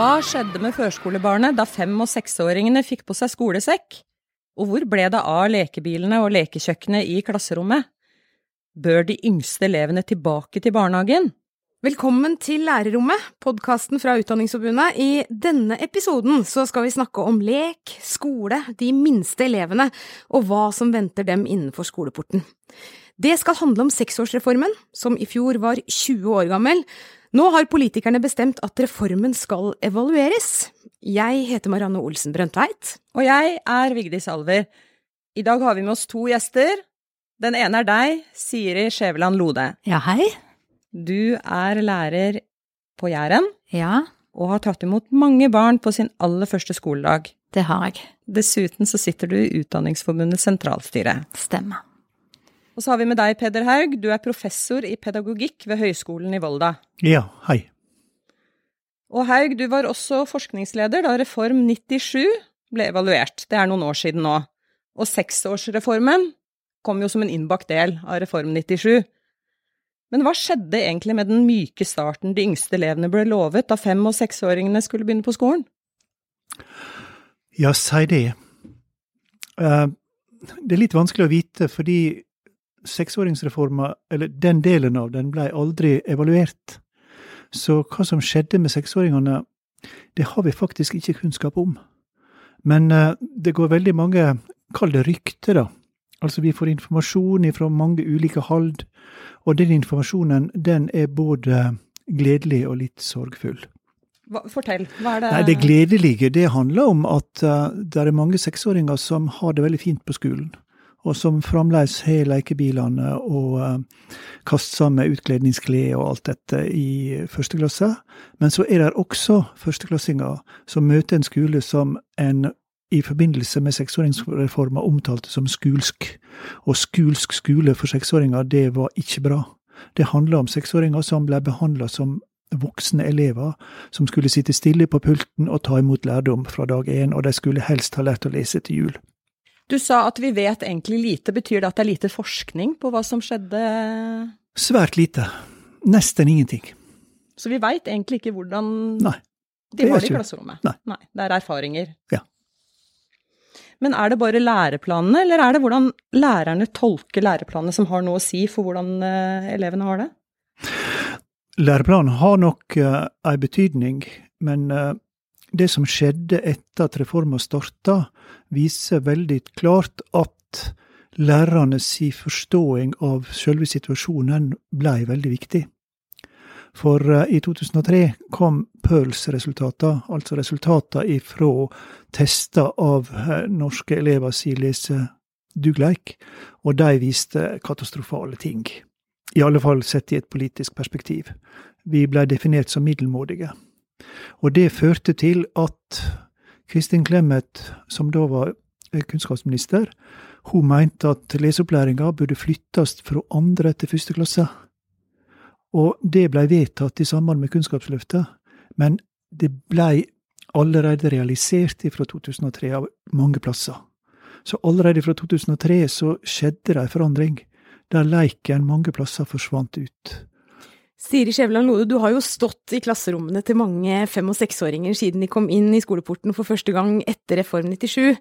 Hva skjedde med førskolebarnet da fem- og seksåringene fikk på seg skolesekk? Og hvor ble det av lekebilene og lekekjøkkenet i klasserommet? Bør de yngste elevene tilbake til barnehagen? Velkommen til Lærerrommet, podkasten fra Utdanningsforbundet. I denne episoden så skal vi snakke om lek, skole, de minste elevene, og hva som venter dem innenfor skoleporten. Det skal handle om seksårsreformen, som i fjor var 20 år gammel. Nå har politikerne bestemt at reformen skal evalueres. Jeg heter Marianne Olsen Brøndtveit. Og jeg er Vigdis Alver. I dag har vi med oss to gjester. Den ene er deg, Siri Skjæveland Lode. Ja, hei. Du er lærer på Jæren Ja, og har tatt imot mange barn på sin aller første skoledag. det har jeg. Dessuten så sitter du i Utdanningsforbundets sentralstyre. Stemmer. Og så har vi med deg, Peder Haug. Du er professor i pedagogikk ved Høgskolen i Volda. Ja, hei. Og Haug, du var også forskningsleder da Reform 97 ble evaluert. Det er noen år siden nå. Og seksårsreformen kom jo som en innbakt del av Reform 97. Men hva skjedde egentlig med den myke starten de yngste elevene ble lovet da fem- og seksåringene skulle begynne på skolen? Ja, si det. Eh, Det er litt vanskelig å vite, fordi seksåringsreforma, eller den delen av den, blei aldri evaluert. Så hva som skjedde med seksåringene, det har vi faktisk ikke kunnskap om. Men eh, det går veldig mange, kall det rykter, da. Altså vi får informasjon fra mange ulike hold, og den informasjonen den er både gledelig og litt sorgfull. Hva, fortell, hva er det Nei, Det gledelige det handler om at uh, det er mange seksåringer som har det veldig fint på skolen, og som fremdeles har lekebilene og uh, kaster med utkledningsklær og alt dette i første klasse. Men så er det også førsteklassinger som møter en skole som en i forbindelse med seksåringsreforma omtalte som skulsk. Og skulsk skole for seksåringer, det var ikke bra. Det handla om seksåringer som ble behandla som voksne elever, som skulle sitte stille på pulten og ta imot lærdom fra dag én, og de skulle helst ha lært å lese til jul. Du sa at vi vet egentlig lite. Betyr det at det er lite forskning på hva som skjedde? Svært lite. Nesten ingenting. Så vi veit egentlig ikke hvordan Nei. de det har det i klasserommet? Nei. Nei. Det er erfaringer. Ja. Men er det bare læreplanene, eller er det hvordan lærerne tolker læreplanene som har noe å si for hvordan eh, elevene har det? Læreplanen har nok uh, ei betydning, men uh, det som skjedde etter at reforma starta, viser veldig klart at lærerne si forståing av selve situasjonen blei veldig viktig. For eh, i 2003 kom PIRLS-resultatene, altså resultatene ifra tester av eh, norske elever si lesedugleik, og de viste katastrofale ting. I alle fall sett i et politisk perspektiv. Vi blei definert som middelmådige. Og det førte til at Kristin Clemet, som da var eh, kunnskapsminister, hun mente at leseopplæringa burde flyttes fra andre til første klasse. Og det blei vedtatt i samband med Kunnskapsløftet, men det blei allerede realisert fra 2003 av mange plasser. Så allerede fra 2003 så skjedde det ei forandring, der leiken mange plasser forsvant ut. Siri Skjæveland Lode, du har jo stått i klasserommene til mange fem- og seksåringer siden de kom inn i skoleporten for første gang etter Reform 97.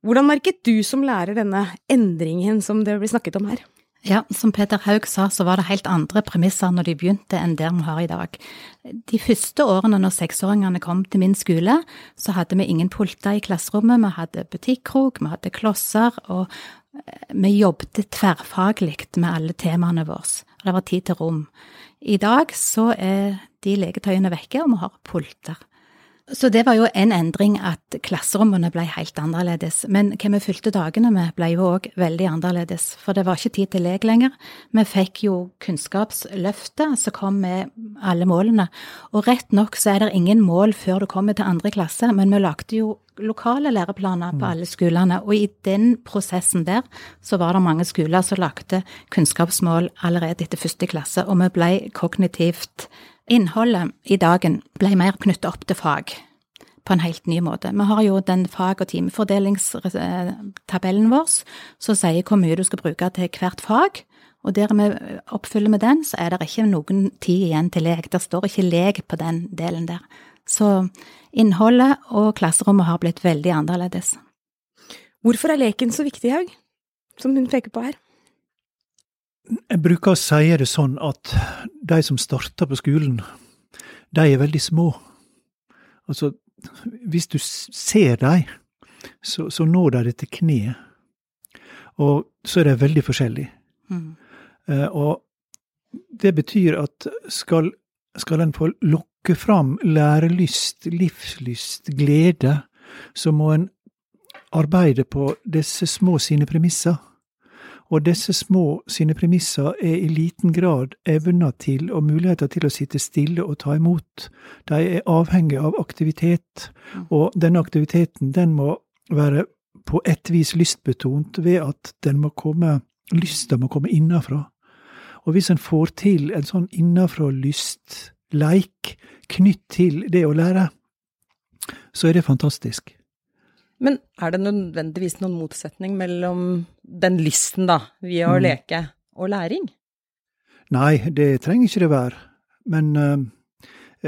Hvordan merket du som lærer denne endringen som det blir snakket om her? Ja, som Peter Haug sa, så var det helt andre premisser når de begynte enn det vi har i dag. De første årene når seksåringene kom til min skole, så hadde vi ingen pulter i klasserommet, vi hadde butikkrok, vi hadde klosser, og eh, vi jobbet tverrfaglig med alle temaene våre. Det var tid til rom. I dag så er de leketøyene vekke, og vi har pulter. Så det var jo en endring at klasserommene ble helt annerledes. Men hva vi fylte dagene med ble jo òg veldig annerledes, for det var ikke tid til lek lenger. Vi fikk jo Kunnskapsløftet som kom med alle målene. Og rett nok så er det ingen mål før du kommer til andre klasse, men vi lagde jo lokale læreplaner på alle skolene, og i den prosessen der så var det mange skoler som lagde kunnskapsmål allerede etter første klasse, og vi ble kognitivt Innholdet i dagen ble mer knyttet opp til fag. på en helt ny måte. Vi har jo den fag- og timefordelingstabellen vår som sier hvor mye du skal bruke til hvert fag. Og der vi oppfyller med den, så er det ikke noen tid igjen til lek. Det står ikke lek på den delen der. Så innholdet og klasserommet har blitt veldig annerledes. Hvorfor er leken så viktig, Haug, som hun peker på her? Jeg bruker å si det sånn at de som starter på skolen, de er veldig små. Altså, hvis du ser dem, så, så når de det til kneet. Og så er de veldig forskjellige. Mm. Eh, og det betyr at skal, skal en få lokke fram lærelyst, livslyst, glede, så må en arbeide på disse små sine premisser. Og disse små sine premisser er i liten grad evner til og muligheter til å sitte stille og ta imot. De er avhengig av aktivitet, og denne aktiviteten den må være på et vis lystbetont ved at den må komme, lysta må komme innafra. Og hvis en får til en sånn innafra-lyst leik knytt til det å lære, så er det fantastisk. Men er det nødvendigvis noen motsetning mellom den lysten, da, via å Mm. leke, og læring? Nei, det trenger ikke det være. Men eh,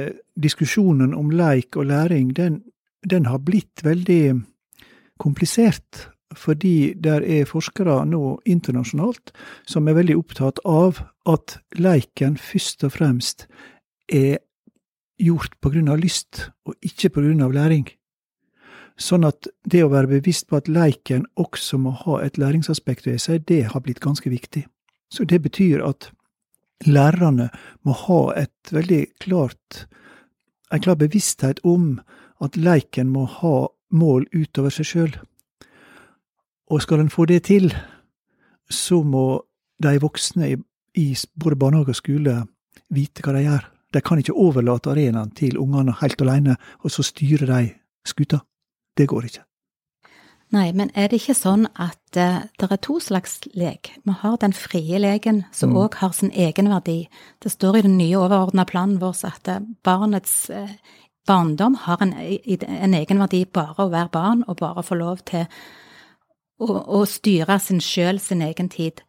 eh, diskusjonen om leik og læring, den, den har blitt veldig komplisert. Fordi der er forskere nå internasjonalt som er veldig opptatt av at leiken først og fremst er gjort på grunn av lyst, og ikke på grunn av læring. Sånn at det å være bevisst på at leiken også må ha et læringsaspekt ved seg, det har blitt ganske viktig. Så det betyr at lærerne må ha et veldig klart, en klar bevissthet om at leiken må ha mål utover seg sjøl. Og skal en få det til, så må de voksne i, både barnehage og skole vite hva de gjør. De kan ikke overlate arenaen til ungene helt alene, og så styrer de skuta. Det går ikke. Nei, men er det ikke sånn at uh, det er to slags lek? Vi har den frie leken, som Mm. har sin egenverdi. Det står i den nye overordna planen vår at uh, barnets uh, barndom har en, en egenverdi bare å være barn, og bare få lov til å, å styre sin sjøl, sin egen tid.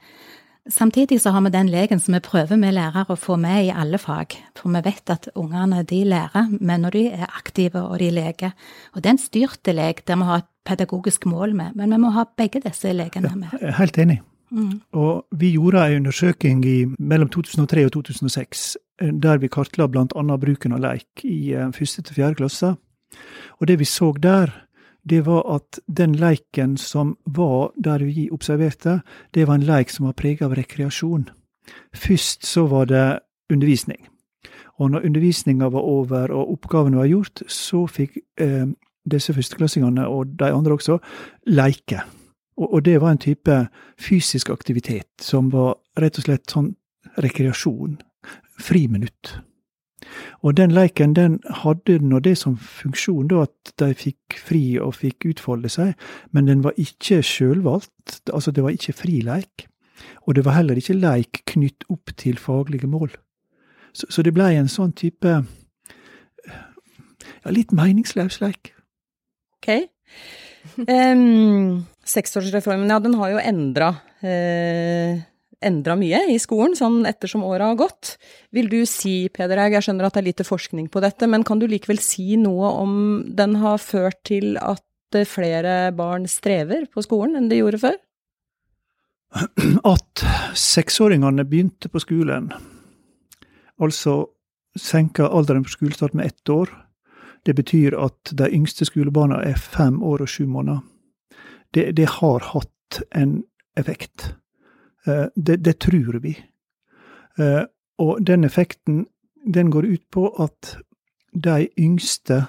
Samtidig så har vi den leken som vi prøver med lærere å få med i alle fag. For vi vet at ungene de lærer, men når de er aktive og de leker. Og det er en styrte lek der vi har et pedagogisk mål med, men vi må ha begge disse lekene med. Helt enig. Mm. Og vi gjorde en undersøking i, mellom 2003 og 2006, eh, der vi kartla annet bruken av leik i eh, første til fjerde klasse. Og det vi så der, det var at den leiken som var der vi observerte, det var en leik som var preget av rekreasjon. Først så var det undervisning. Og når undervisninga var over og oppgavene var gjort, så fikk eh, disse førsteklassingene, og de andre også, leike. Og, og det var en type fysisk aktivitet som var rett og slett sånn rekreasjon. Friminutt. Og den leiken den hadde nå det som funksjon da at de fikk fri og fikk utfolde seg, men den var ikke sjølvalgt, altså det var ikke fri leik. Og det var heller ikke leik knytt opp til faglige mål. Så, så det blei en sånn type ja, litt meningsløs leik. Ok. Um, Seksårsreformen, ja, den har jo endra eh, endra mye i skolen, sånn ettersom åra har gått. Vil du si, Peder Haug, jeg skjønner at det er lite forskning på dette, men kan du likevel si noe om den har ført til at flere barn strever på skolen enn de gjorde før? At seksåringene begynte på skolen, altså senka alderen på skolestart med ett år, det betyr at de yngste skolebarna er fem år og sju måneder. Det, det har hatt en effekt. Eh, Det, det tror vi. Eh, Og den effekten, den går ut på at de yngste,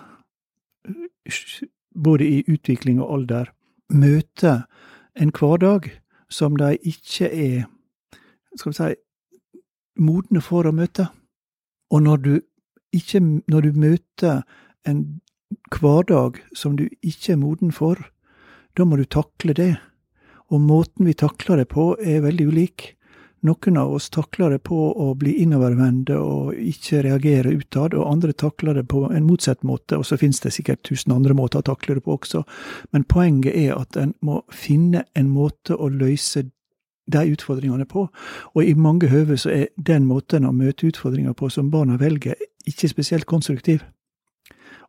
både i utvikling og alder, møter en hverdag som de ikke er, skal vi si, modne for å møte. Og når du ikke, når du møter en hverdag som du ikke er moden for, da må du takle det. Og måten vi takler det på, er veldig ulik. Noen av oss takler det på å bli innovervendte og ikke reagere utad, og andre takler det på en motsatt måte, og så finnes det sikkert tusen andre måter å takle det på også. Men poenget er at en må finne en måte å løse de utfordringene på, og i mange høve så er den måten å møte utfordringer på som barna velger, ikke spesielt konstruktiv.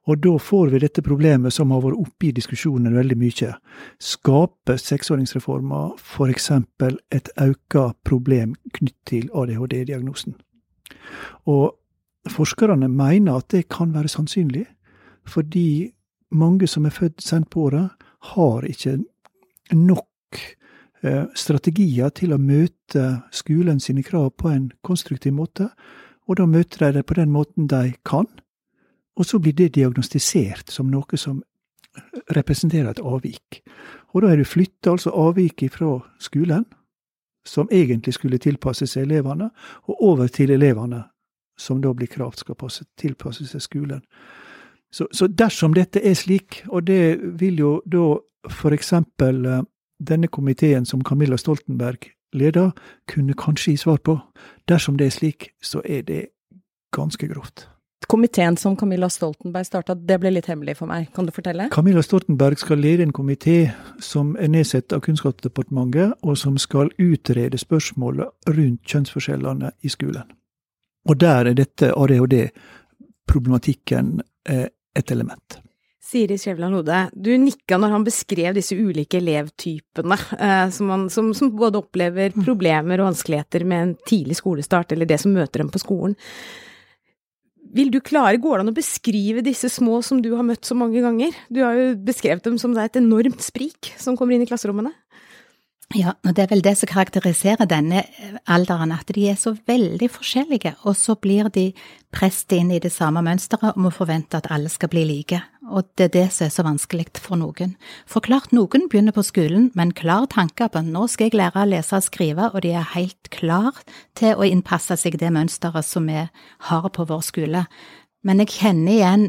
Og da får vi dette problemet som har vært oppe i diskusjonen veldig mye. Skaper seksåringsreforma for eksempel et økt problem knytt til ADHD-diagnosen? Og forskerne mener at det kan være sannsynlig, fordi mange som er født sent på året, har ikke nok eh, strategier til å møte skolen sine krav på en konstruktiv måte, og da møter de det på den måten de kan og så blir det diagnostisert som noe som representerer et avvik. Og da er det flytta altså avviket fra skolen, som egentlig skulle tilpasse seg elevene, og over til elevene, som da blir kravt skal passe, tilpasse seg skolen. Så, så, dersom dette er slik, og det vil jo da eksempel eh, denne komiteen som Camilla Stoltenberg leder, kunne kanskje gi svar på, dersom det er slik, så er det ganske grovt. Komiteen som Camilla Stoltenberg starta, det ble litt hemmelig for meg. Kan du fortelle? Camilla Stoltenberg skal lede en komité som er nedsatt av Kunnskapsdepartementet, og som skal utrede spørsmålet rundt kjønnsforskjellene i skolen. Og der er dette ADHD-problematikken eh, et element. Siri Skjævland Lode, du nikka når han beskrev disse ulike elevtypene eh, som, han, som, som, både opplever mm. problemer og vanskeligheter med en tidlig skolestart, eller det som møter dem på skolen. Vil du klare, går det an å beskrive disse små som du har møtt så mange ganger? Du har jo beskrevet dem som det er et enormt sprik som kommer inn i klasserommene. Ja, og det er vel det som karakteriserer denne alderen, at de er så veldig forskjellige, og så blir de presset inn i det samme mønsteret og må forvente at alle skal bli like, og det er det som er så vanskelig for noen. For klart, noen begynner på skolen med en klar tanke på at nå skal jeg lære å lese og skrive, og de er helt klar til å innpasse seg det mønsteret som vi har på vår skole. Men jeg kjenner igjen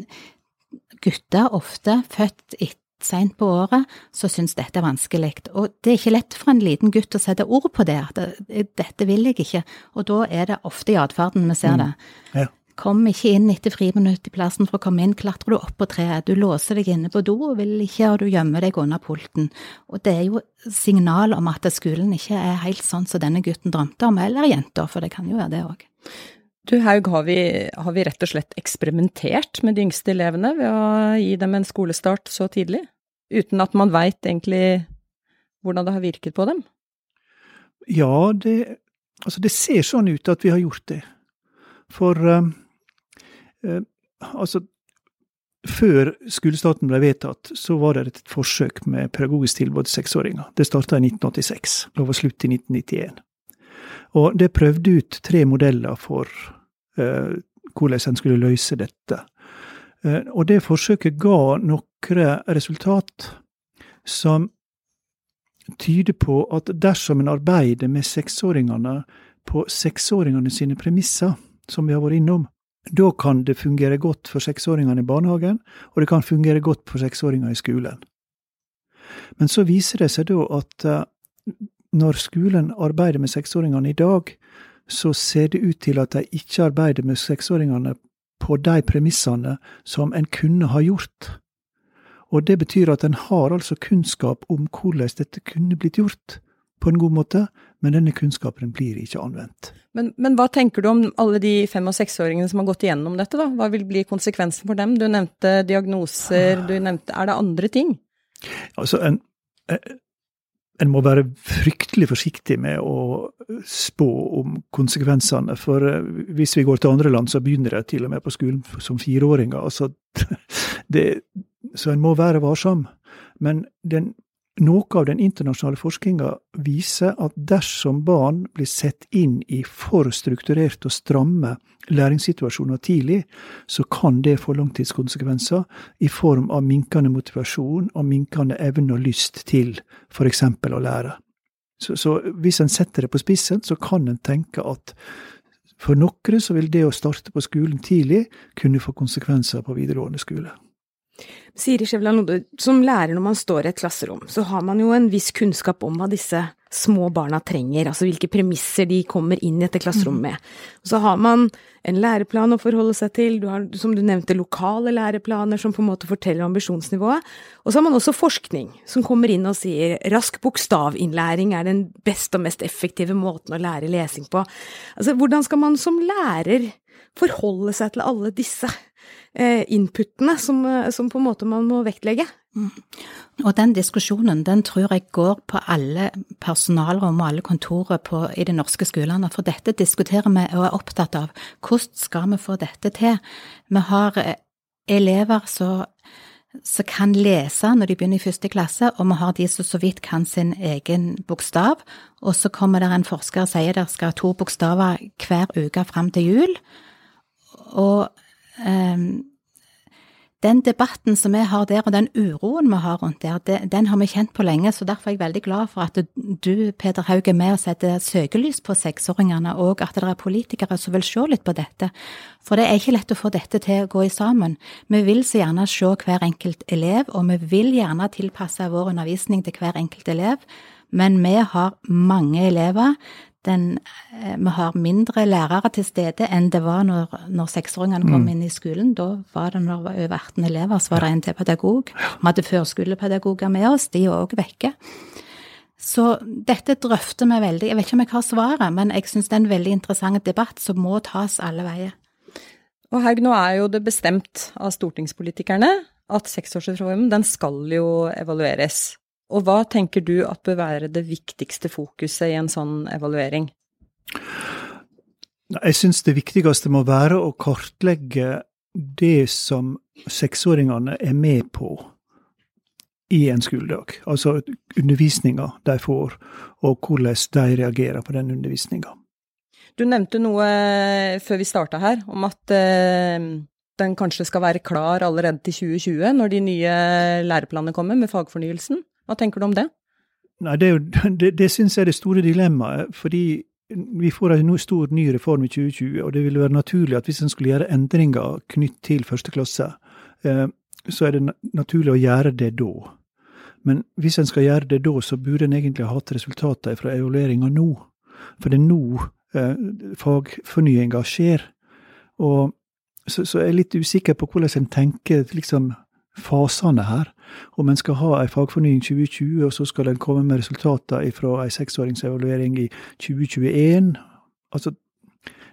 gutter ofte født etter seint på året, så syns dette er vanskelig. Og det er ikke lett for en liten gutt å sette ord på det, at dette vil jeg ikke. Og da er det ofte i atferden vi ser mm. det. Mm. Ja. Kom ikke inn etter friminutt i plassen for å komme inn, klatrer du opp på treet, du låser deg inne på do og vil ikke, og du gjemmer deg under pulten. Og det er jo signal om at skolen ikke er helt sånn som denne gutten drømte om, eller jenta, for det kan jo være det òg. Du Haug, har vi, har vi, rett og slett eksperimentert med de yngste elevene ved å gi dem en skolestart så tidlig? Uten at man veit egentlig hvordan det har virket på dem? Ja, det, altså det ser sånn ut at vi har gjort det. For um, uh, altså før skolestarten ble vedtatt, så var det et forsøk med pedagogisk tilbud til seksåringer. Det starta i 1986. Det var slutt i 1991. Og det prøvde ut tre modeller for hvordan en skulle løse dette. Eh, og det forsøket ga noen resultat som tyder på at dersom en arbeider med seksåringene på seksåringene sine premisser, som vi har vært innom, da kan det fungere godt for seksåringene i barnehagen, og det kan fungere godt for seksåringer i skolen. Men så viser det seg da at eh, når skolen arbeider med seksåringene i dag, så ser det ut til at de ikke arbeider med seksåringene på de premissene som en kunne ha gjort. Og det betyr at en har altså kunnskap om hvordan dette kunne blitt gjort på en god måte, men denne kunnskapen blir ikke anvendt. Men, men hva tenker du om alle de fem- og seksåringene som har gått igjennom dette, da? Hva vil bli konsekvensen for dem? Du nevnte diagnoser, du nevnte Er det andre ting? Altså, en, en må være fryktelig forsiktig med å spå om konsekvensene. For eh, hvis vi går til andre land, så begynner de til og med på skolen som fireåringer. Altså, det, så en må være varsom. Men den, noe av den internasjonale forskninga viser at dersom barn blir sett inn i for strukturerte og stramme læringssituasjoner tidlig, så kan det få langtidskonsekvenser i form av minkende motivasjon og minkende evne og lyst til f.eks. å lære. Så, så hvis en setter det på spissen, så kan en tenke at for noen så vil det å starte på skolen tidlig kunne få konsekvenser på videregående skole. Siri Skjæveland Lode, som lærer når man står i et klasserom, så har man jo en viss kunnskap om hva disse små barna trenger, altså hvilke premisser de kommer inn i dette klasserommet med. Så har man en læreplan å forholde seg til, du har, som du nevnte, lokale læreplaner som på en måte forteller ambisjonsnivået, og så har man også forskning som kommer inn og sier rask bokstavinnlæring er den beste og mest effektive måten å lære lesing på. Altså, hvordan skal man som lærer forholde seg til alle disse inputene som, eh, som, på en måte man må vektlegge. Mm. Og den diskusjonen den tror jeg går på alle personalrom og alle kontorer på, i de norske skolene. For dette diskuterer vi og er opptatt av. Hvordan skal vi få dette til? Vi har eh, elever som som kan lese når de begynner i første klasse, og vi har de som så vidt kan sin egen bokstav. Og så kommer det en forsker og sier det skal ha to bokstaver hver uke fram til jul. Og den debatten som vi har der, og den uroen vi har rundt der, det, den har vi kjent på lenge. så Derfor er jeg veldig glad for at du, Peter Haug, er med og setter søkelys på seksåringene, og at det er politikere som vil se litt på dette. For det er ikke lett å få dette til å gå i sammen. Vi vil så gjerne se hver enkelt elev, og vi vil gjerne tilpasse vår undervisning til hver enkelt elev. Men vi har mange elever den, en, vi har mindre lærere til stede enn det var når, når seksåringene kom mm. inn i skolen. Da var det når det var over 18 elever, så var det en til pedagog. Vi hadde førskolepedagoger med oss, de er òg vekke. Så dette drøfter vi veldig. Jeg vet ikke om jeg har svaret, men jeg syns det er en veldig interessant debatt som må tas alle veier. Og Haug, nå er jo det bestemt av stortingspolitikerne at seksårsreformen den skal jo evalueres. Og hva tenker du at bør være det viktigste fokuset i en sånn evaluering? Jeg syns det viktigste må være å kartlegge det som seksåringene er med på i en skoledag. Altså undervisninga de får, og hvordan de reagerer på den undervisninga. Du nevnte noe før vi starta her, om at eh, den kanskje skal være klar allerede til 2020, når de nye læreplanene kommer med fagfornyelsen. Hva tenker du om det? Nei, Det, det, det syns jeg er det store dilemmaet. fordi vi får en stor ny reform i 2020, og det ville være naturlig at hvis en skulle gjøre endringer knytt til første klasse, eh, så er det naturlig å gjøre det da. Men hvis en skal gjøre det da, så burde en egentlig ha hatt resultater fra evalueringa nå. For det er nå eh, fagfornyinga skjer. Og så, så jeg er litt usikker på hvordan en tenker liksom, fasene her. Om en skal ha en fagfornying 2020, og så skal en komme med resultater fra en seksåringsevaluering i 2021. Altså,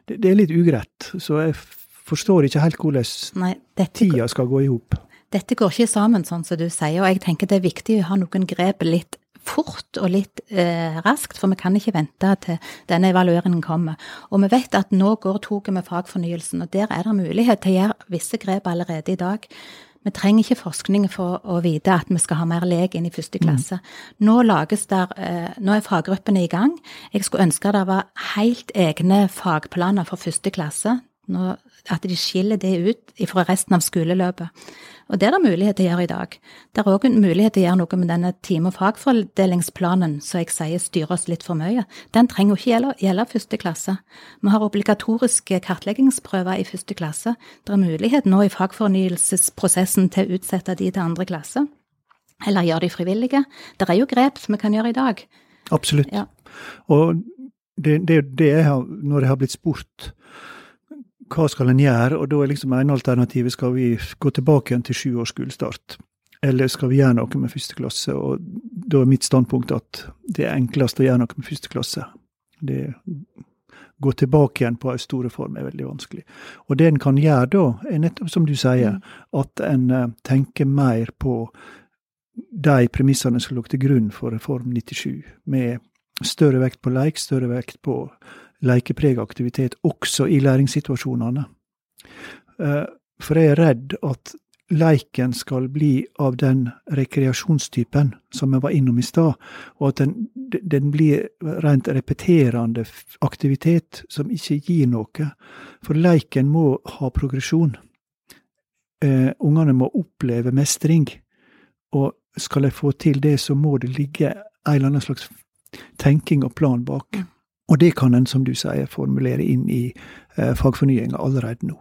det, det, er litt ugreit. Så jeg forstår ikke helt hvordan tida skal gå i hop. Dette går ikke sammen, sånn som du sier, og jeg tenker det er viktig å ha noen grep litt fort og litt eh, raskt, for vi kan ikke vente til denne evalueringen kommer. Og vi vet at nå går toget med fagfornyelsen, og der er det mulighet til å gjøre visse grep allerede i dag. Vi trenger ikke forskning for å vite at vi skal ha mer lek inn i første klasse. Mm. Nå, der, eh, nå er faggruppene i gang. Jeg skulle ønske det var helt egne fagplaner for første klasse. Nå, at de skiller det ut fra resten av skoleløpet. Og det er det mulighet til å gjøre i dag. Det er òg mulighet til å gjøre noe med denne time- og fagfordelingsplanen som jeg sier styrer oss litt for mye. Den trenger jo ikke gjelde, gjelde første klasse. Vi har obligatoriske kartleggingsprøver i første klasse. Det er mulighet nå i fagfornyelsesprosessen til å utsette de til andre klasse. Eller gjøre de frivillige. Det er jo grep som vi kan gjøre i dag. Absolutt. Ja. Og det, det, det er når jeg har blitt spurt hva skal en gjøre? Og da er liksom ene alternativet skal vi gå tilbake igjen til sju års skolestart. Eller skal vi gjøre noe med første klasse? Og da er mitt standpunkt at det er enklest å gjøre noe med første klasse. Det Gå tilbake igjen på en stor reform er veldig vanskelig. Og det en kan gjøre da, er nettopp som du sier, mm. at en eh, tenker mer på de premissene som lå til grunn for Reform 97, med større vekt på leik, større vekt på lekepreget aktivitet også i læringssituasjonene. Eh, for jeg er redd at leiken skal bli av den rekreasjonstypen som jeg var innom i stad, og at den, den, blir rent repeterende aktivitet som ikke gir noe. For leiken må ha progresjon. Eh, ungene må oppleve mestring, og skal jeg få til det, så må det ligge en eller annen slags tenking og plan bak. Og det kan en, som du sier, formulere inn i eh, fagfornyinga allerede nå.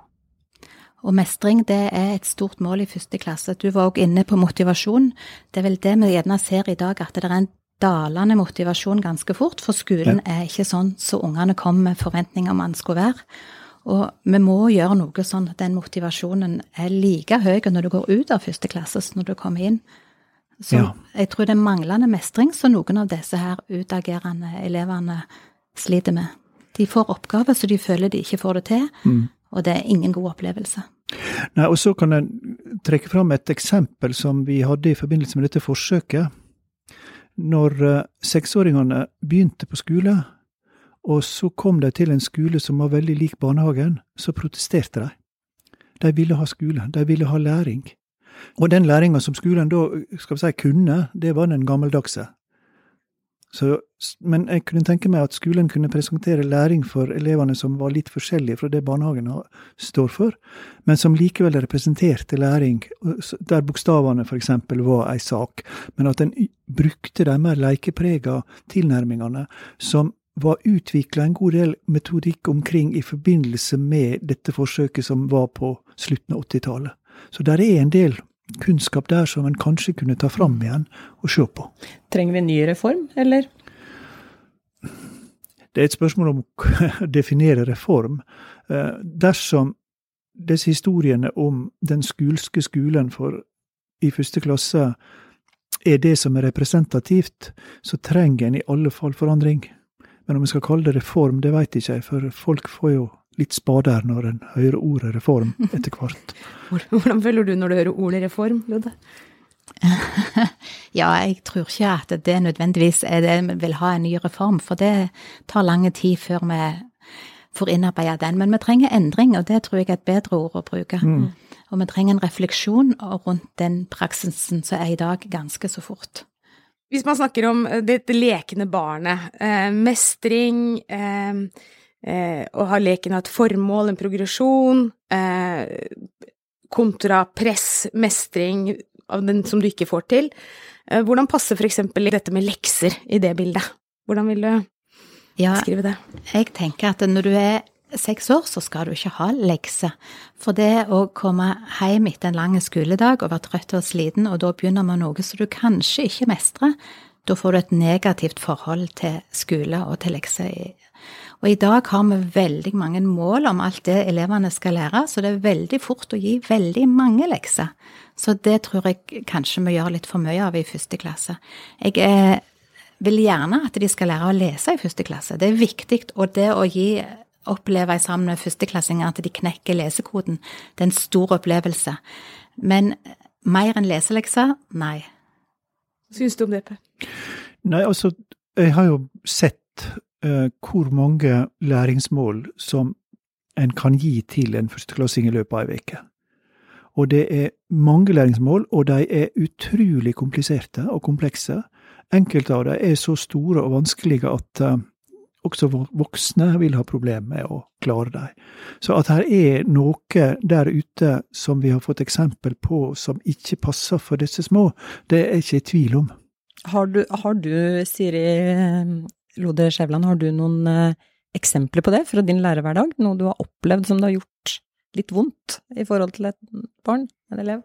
Og mestring det er et stort mål i første klasse. Du var òg inne på motivasjon. Det er vel det vi gjerne ser i dag, at det er en dalende motivasjon ganske fort. For skolen ja. er ikke sånn så ungene kommer med forventninger om den skulle være. Og vi må gjøre noe sånn at den motivasjonen er like høy når du går ut av første klasse som når du kommer inn. Så ja. jeg tror det er manglende mestring som noen av disse her utagerende elevene sliter med. De får oppgaver så de føler de ikke får det til, mm. og det er ingen god opplevelse. Nei, og Så kan jeg trekke fram et eksempel som vi hadde i forbindelse med dette forsøket. Når uh, seksåringene begynte på skole, og så kom de til en skole som var veldig lik barnehagen, så protesterte de. De ville ha skole, de ville ha læring. Og den læringa som skolen da skal vi si, kunne, det var den gammeldagse. Så, men jeg kunne tenke meg at skolen kunne presentere læring for elevene som var litt forskjellige fra det barnehagen står for, men som likevel representerte læring, der bokstavene f.eks. var ei sak, men at en brukte de mer lekeprega tilnærmingene som var utvikla en god del metodikk omkring i forbindelse med dette forsøket som var på slutten av 80-tallet. Så der er en del kunnskap der som en kanskje kunne ta fram igjen og se på. Trenger vi en ny reform, eller? Det er et spørsmål om å definere reform. Eh, dersom disse historiene om den skulske skolen for i første klasse er det som er representativt, så trenger en i alle fall forandring. Men om vi skal kalle det reform, det veit ikke jeg, for folk får jo litt spader når en hører ordet reform etter hvert. Hvordan føler du når du hører ordet reform, Lodde? ja, jeg tror ikke at det nødvendigvis er det vi vil ha en ny reform, for det tar lang tid før vi får innarbeida den. Men vi trenger endring, og det tror jeg er et bedre ord å bruke. Mm. Og vi trenger en refleksjon rundt den praksisen som er i dag, ganske så fort. Hvis man snakker om dette lekende barnet, eh, mestring eh, eh, og har leken hatt formål, en progresjon, eh, kontra press, mestring av den som du ikke får til. Eh, hvordan passer f.eks. dette med lekser i det bildet? Hvordan vil du ja, skrive det? Jeg tenker at når du er seks år, så skal du ikke ha lekser. For det å komme hjem etter en lang skoledag og være trøtt og sliten, og da begynner med noe som du kanskje ikke mestrer, da får du et negativt forhold til skole og til lekser og i dag har vi veldig mange mål om alt det elevene skal lære, så det er veldig fort å gi veldig mange lekser. Så det tror jeg kanskje vi gjør litt for mye av i første klasse. Jeg eh, vil gjerne at de skal lære å lese i første klasse. Det er viktig. Og det å gi oppleve sammen med førsteklassinger at de knekker lesekoden, det er en stor opplevelse. Men mer enn leselekser, nei. Hva syns du om det, Per? Nei, altså, jeg har jo sett eh, hvor mange læringsmål som en kan gi til en førsteklassing i løpet av ei uke. Og det er mange læringsmål, og de er utrolig kompliserte og komplekse. Enkelte av dem er så store og vanskelige at uh, også voksne vil ha problemer med å klare dem. Så at her er noe der ute som vi har fått eksempel på som ikke passer for disse små, det er jeg ikke i tvil om. Har du, har du Siri, Lode Skjævland, har du noen eh, eksempler på det fra din lærerhverdag? Noe du har opplevd som det har gjort litt vondt i forhold til et barn, en elev?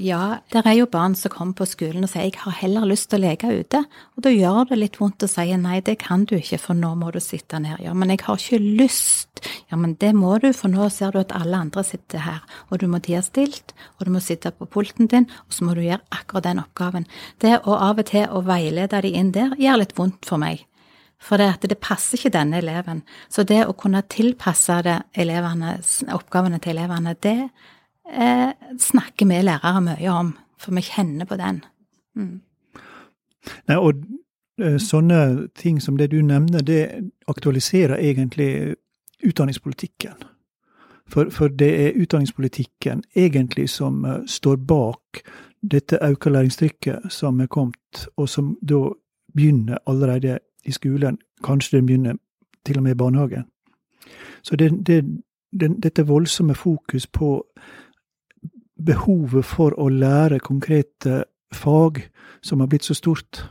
Ja, det er jo barn som kommer på skolen og sier jeg har heller lyst til å leke ute. Og da gjør det litt vondt å si nei, det kan du ikke, for nå må du sitte ned. Ja, men jeg har ikke lyst. Ja, men det må du, for nå ser du at alle andre sitter her. Og du må tie stilt, og du må sitte på pulten din, og så må du gjøre akkurat den oppgaven. Det å av og til å veilede de inn der gjør litt vondt for meg. For det, at det passer ikke denne eleven. Så det å kunne tilpasse det elevene, oppgavene til elevene, det eh, snakker vi lærere mye om. For vi kjenner på den. Mm. Nei, og eh, sånne ting som det du nevner, det aktualiserer egentlig utdanningspolitikken. For, for, det er utdanningspolitikken egentlig som uh, står bak dette økte læringstrykket som er kommet, og som da begynner allerede i skolen. Kanskje den begynner til og med i barnehagen. Så det, det, det, dette voldsomme fokus på behovet for å lære konkrete fag som har blitt så stort.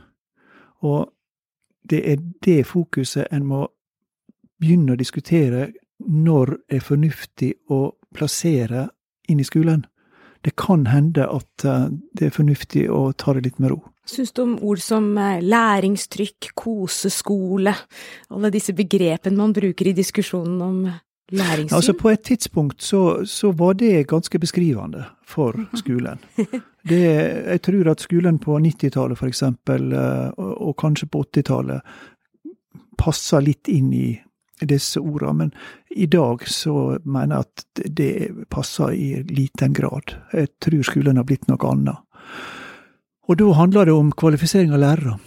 Og det er det fokuset en må begynne å diskutere når det er fornuftig å plassere inn i skolen. Det kan hende at eh, det er fornuftig å ta det litt med ro. Syns du om ord som eh, læringstrykk, koseskole, alle disse begrepene man bruker i diskusjonen om læringssyn? Altså På et tidspunkt så, så var det ganske beskrivende for skolen. Det, jeg tror at skolen på 90-tallet f.eks., og, og kanskje på 80-tallet, passa litt inn i disse ordene, men i dag så mener jeg at det passer i liten grad. Jeg tror skolen har blitt noe annet. Og da handler det om kvalifisering av lærere.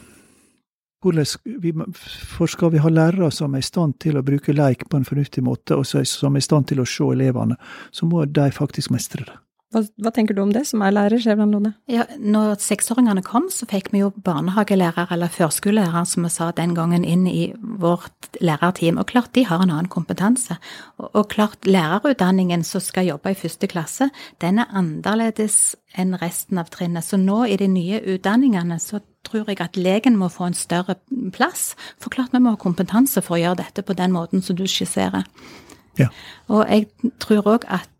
For skal vi ha lærere som er i stand til å bruke leik på en fornuftig måte, og som er i stand til å se elevene, så må de faktisk mestre det. Hva, hva, tenker du om det, som er lærer, Skjæveland Lone? Ja, når seksåringene kom, så fikk vi jo barnehagelærer, eller førskolelærer, som vi sa den gangen, inn i vårt lærerteam. Og klart, de har en annen kompetanse. Og, og klart, lærerutdanningen som skal jobbe i første klasse, den er annerledes enn resten av trinnet. Så nå i de nye utdanningene så tror jeg at legen må få en større plass. For klart vi må ha kompetanse for å gjøre dette på den måten som du skisserer. Ja. Og jeg tror òg at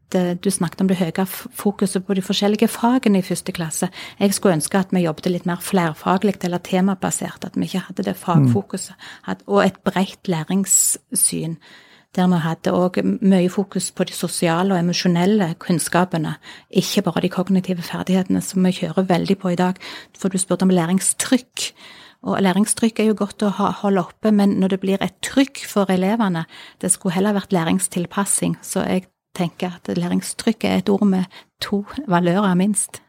du snakket om det høye fokuset på de forskjellige fagene i første klasse. Jeg skulle ønske at vi jobbet litt mer flerfaglig eller temabasert, at vi ikke hadde det fagfokuset. Og et bredt læringssyn. Der vi hadde òg mye fokus på de sosiale og emosjonelle kunnskapene, ikke bare de kognitive ferdighetene, som vi kjører veldig på i dag. For du spurte om læringstrykk. Og læringstrykk er jo godt å holde oppe, men når det blir et trykk for elevene Det skulle heller vært læringstilpassing. Så jeg tenker at læringstrykk er et ord med to valører, minst.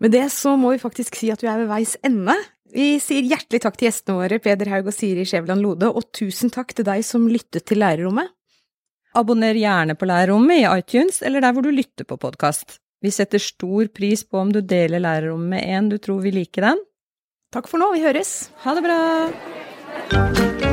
Med det så må vi faktisk si at vi er ved veis ende. Vi sier hjertelig takk til gjestene våre, Peder Haug og Siri Skjæveland Lode, og tusen takk til deg som lyttet til Lærerrommet. Abonner gjerne på Lærerrommet i iTunes eller der hvor du lytter på podkast. Vi setter stor pris på om du deler Lærerrommet med en du tror vil like den. Takk for nå, vi høres. Ha det bra!